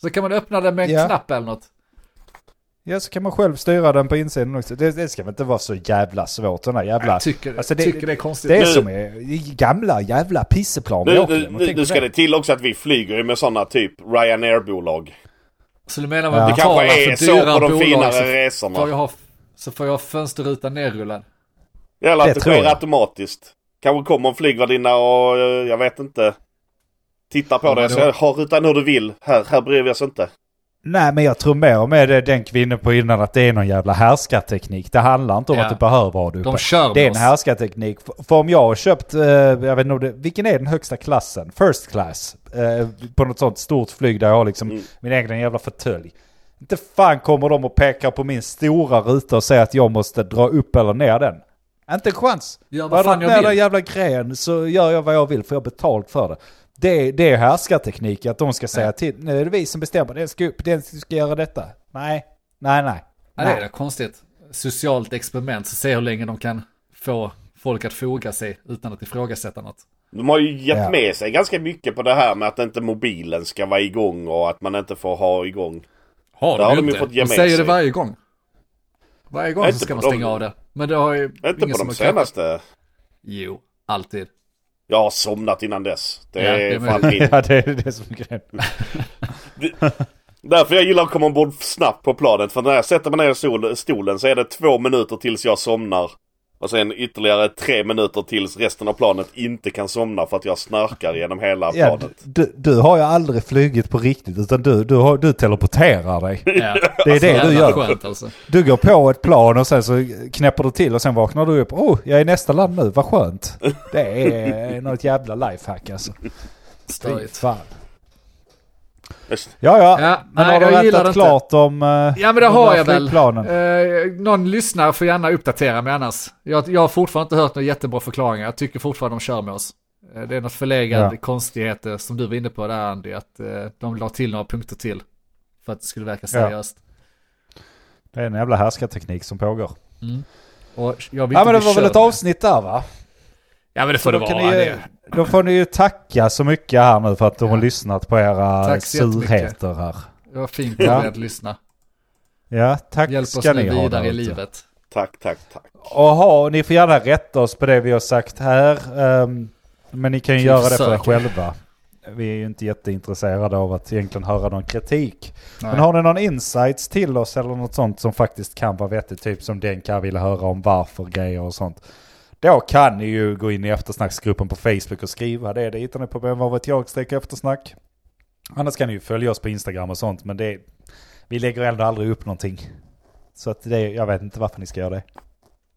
Så kan man öppna den med en Ja. knapp eller något. Ja, så kan man själv styra den på insidan också. Det, det ska väl inte vara så jävla svårt sådana jävla... Jag tycker, Alltså, det- tycker det är konstigt. Det är Nu- som är gamla jävla pisseplan Nu, nu, nu, nu ska det till också att vi flyger med sådana typ Ryanair-bolag. Så du menar Ja. man Det Det betalar kanske är för så dyra på de bolag finare resorna. Så får jag fönsterrutan nerrullad. Eller Det att det tror sker jag. automatiskt. Kanske kommer en flygvärdinna och eh, jag vet inte. Tittar på Ja, dig och då- ha rutan hur du vill. Här, här bryr vi oss inte. Nej, men jag tror mer med det den kvinnen på innan att det är någon jävla härskarteknik. Det handlar inte om Ja. att du behöver ha det uppe. De kör Det är med en oss. härskarteknik. För- om jag har köpt, eh, jag vet inte, det- vilken är den högsta klassen? First class. Eh, på något sånt stort flyg där jag har liksom Mm. min egen jävla fåtölj. Inte fan kommer de och pekar på min stora ruta och säger att jag måste dra upp eller ner den. Inte en chans. Gör vad jag fan jag ner den vill. jävla grejen så gör jag vad jag vill för jag har betalt för det. Det, det är härskarteknik att de ska säga Ja. till, nu är det vi som bestämmer, den ska upp, den ska göra detta. Nej, nej, nej. Ja, det är konstigt. Socialt experiment, så se hur länge de kan få folk att foga sig utan att ifrågasätta något. De har ju gett Ja. med sig ganska mycket på det här med att inte mobilen ska vara igång och att man inte får ha igång. Har Det har de de inte. fått ge De med säger sig. det varje gång. Varje gång så ska man stänga de- av det. Men det har ju Inte ingen på som de senaste. Jo, alltid. Jag har somnat innan dess. Det Ja, är det med. fan min. Ja, det är det som är grejen. Därför jag gillar att komma ombord snabbt på planet. För när jag sätter mig ner i stolen så är det två minuter tills jag somnar. Och sen ytterligare tre minuter tills resten av planet inte kan somna för att jag snarkar genom hela Ja, planet. du, du har ju aldrig flugit på riktigt utan du, du, har, du teleporterar dig. Ja. Det är det Jävla du gör. skönt alltså. Du går på ett plan och sen så knäpper du till och sen vaknar du upp. Oh, jag är i nästa land nu, vad skönt. Det är något jävla lifehack alltså. Fy Störigt. fan. Just- Ja, ja. Ja, men nej, har du jag gillar rättat klart om uh, Ja men det har jag väl. Eh, någon lyssnare får gärna uppdatera mig annars. Jag, jag har fortfarande inte hört några jättebra förklaringar. Jag tycker fortfarande de kör med oss. Eh, det är något förlegad Ja. konstigheter som du var inne på där Andy. Att eh, de la till några punkter till. För att det skulle verka seriöst. Det är en jävla härskarteknik som pågår. Och jag vill Ja inte men det var väl ett avsnitt där va? Ja men det får det vara. ni, det. Då får ni ju tacka så mycket här nu för att de har Ja. lyssnat på era Tack surheter här. Det var fint Ja. av er att lyssna. Ja, tack Hjälp oss ska ni nu ha vidare där i ute. livet. Tack, tack, tack. Och ha, ni får gärna rätta oss på det vi har sagt här. ehm, men ni kan ju Vi göra det för er försöker. själva. Vi är ju inte jätteintresserade av att egentligen höra någon kritik. Nej. Men har ni någon insights till oss eller något sånt som faktiskt kan vara vettigt, typ som Denka ville höra om varför grejer och sånt. Då kan ni ju gå in i eftersnacksgruppen på Facebook och skriva det. Det hittar ni på Vem var vet jag streck eftersnack. Annars kan ni ju följa oss på Instagram och sånt, men det, vi lägger ändå aldrig upp någonting. Så att det, jag vet inte varför ni ska göra det.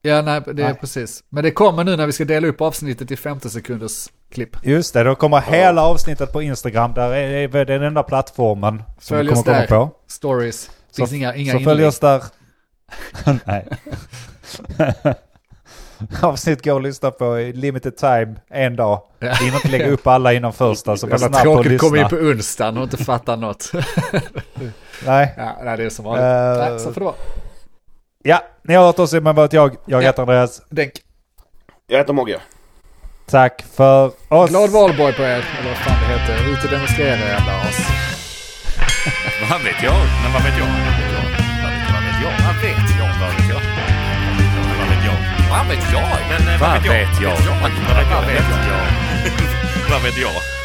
Ja nej det är Nej. precis. Men det kommer nu när vi ska dela upp avsnittet i 50 sekunders klipp. Just det, då kommer hela avsnittet på Instagram. Där är det är den enda plattformen som Följ kommer komma på. Stories. Så- Finns inga, inga Så följ oss där. Nej. Avsnitt går att lyssna på i limited time, en dag. Ja. Vi inte lägga upp alla innan första, så var Jävla snabb på att tråkigt att komma in på onsdagen och inte fatta något. Nej. ja, nej, det är som vanligt. Eh, nej, så får det vara. Ja, ni har hört oss i Men vad vet jag. Jag Ja. heter Andreas. Denk. Jag heter Mogge. Tack för oss. Glad valborg på er, eller vad fan det heter. Ut och demonstrera jävla as. Vad vet jag? Men vad vet jag? Vad vet jag? Men? Vad vet jag? Vad vet jag? Vad vet jag?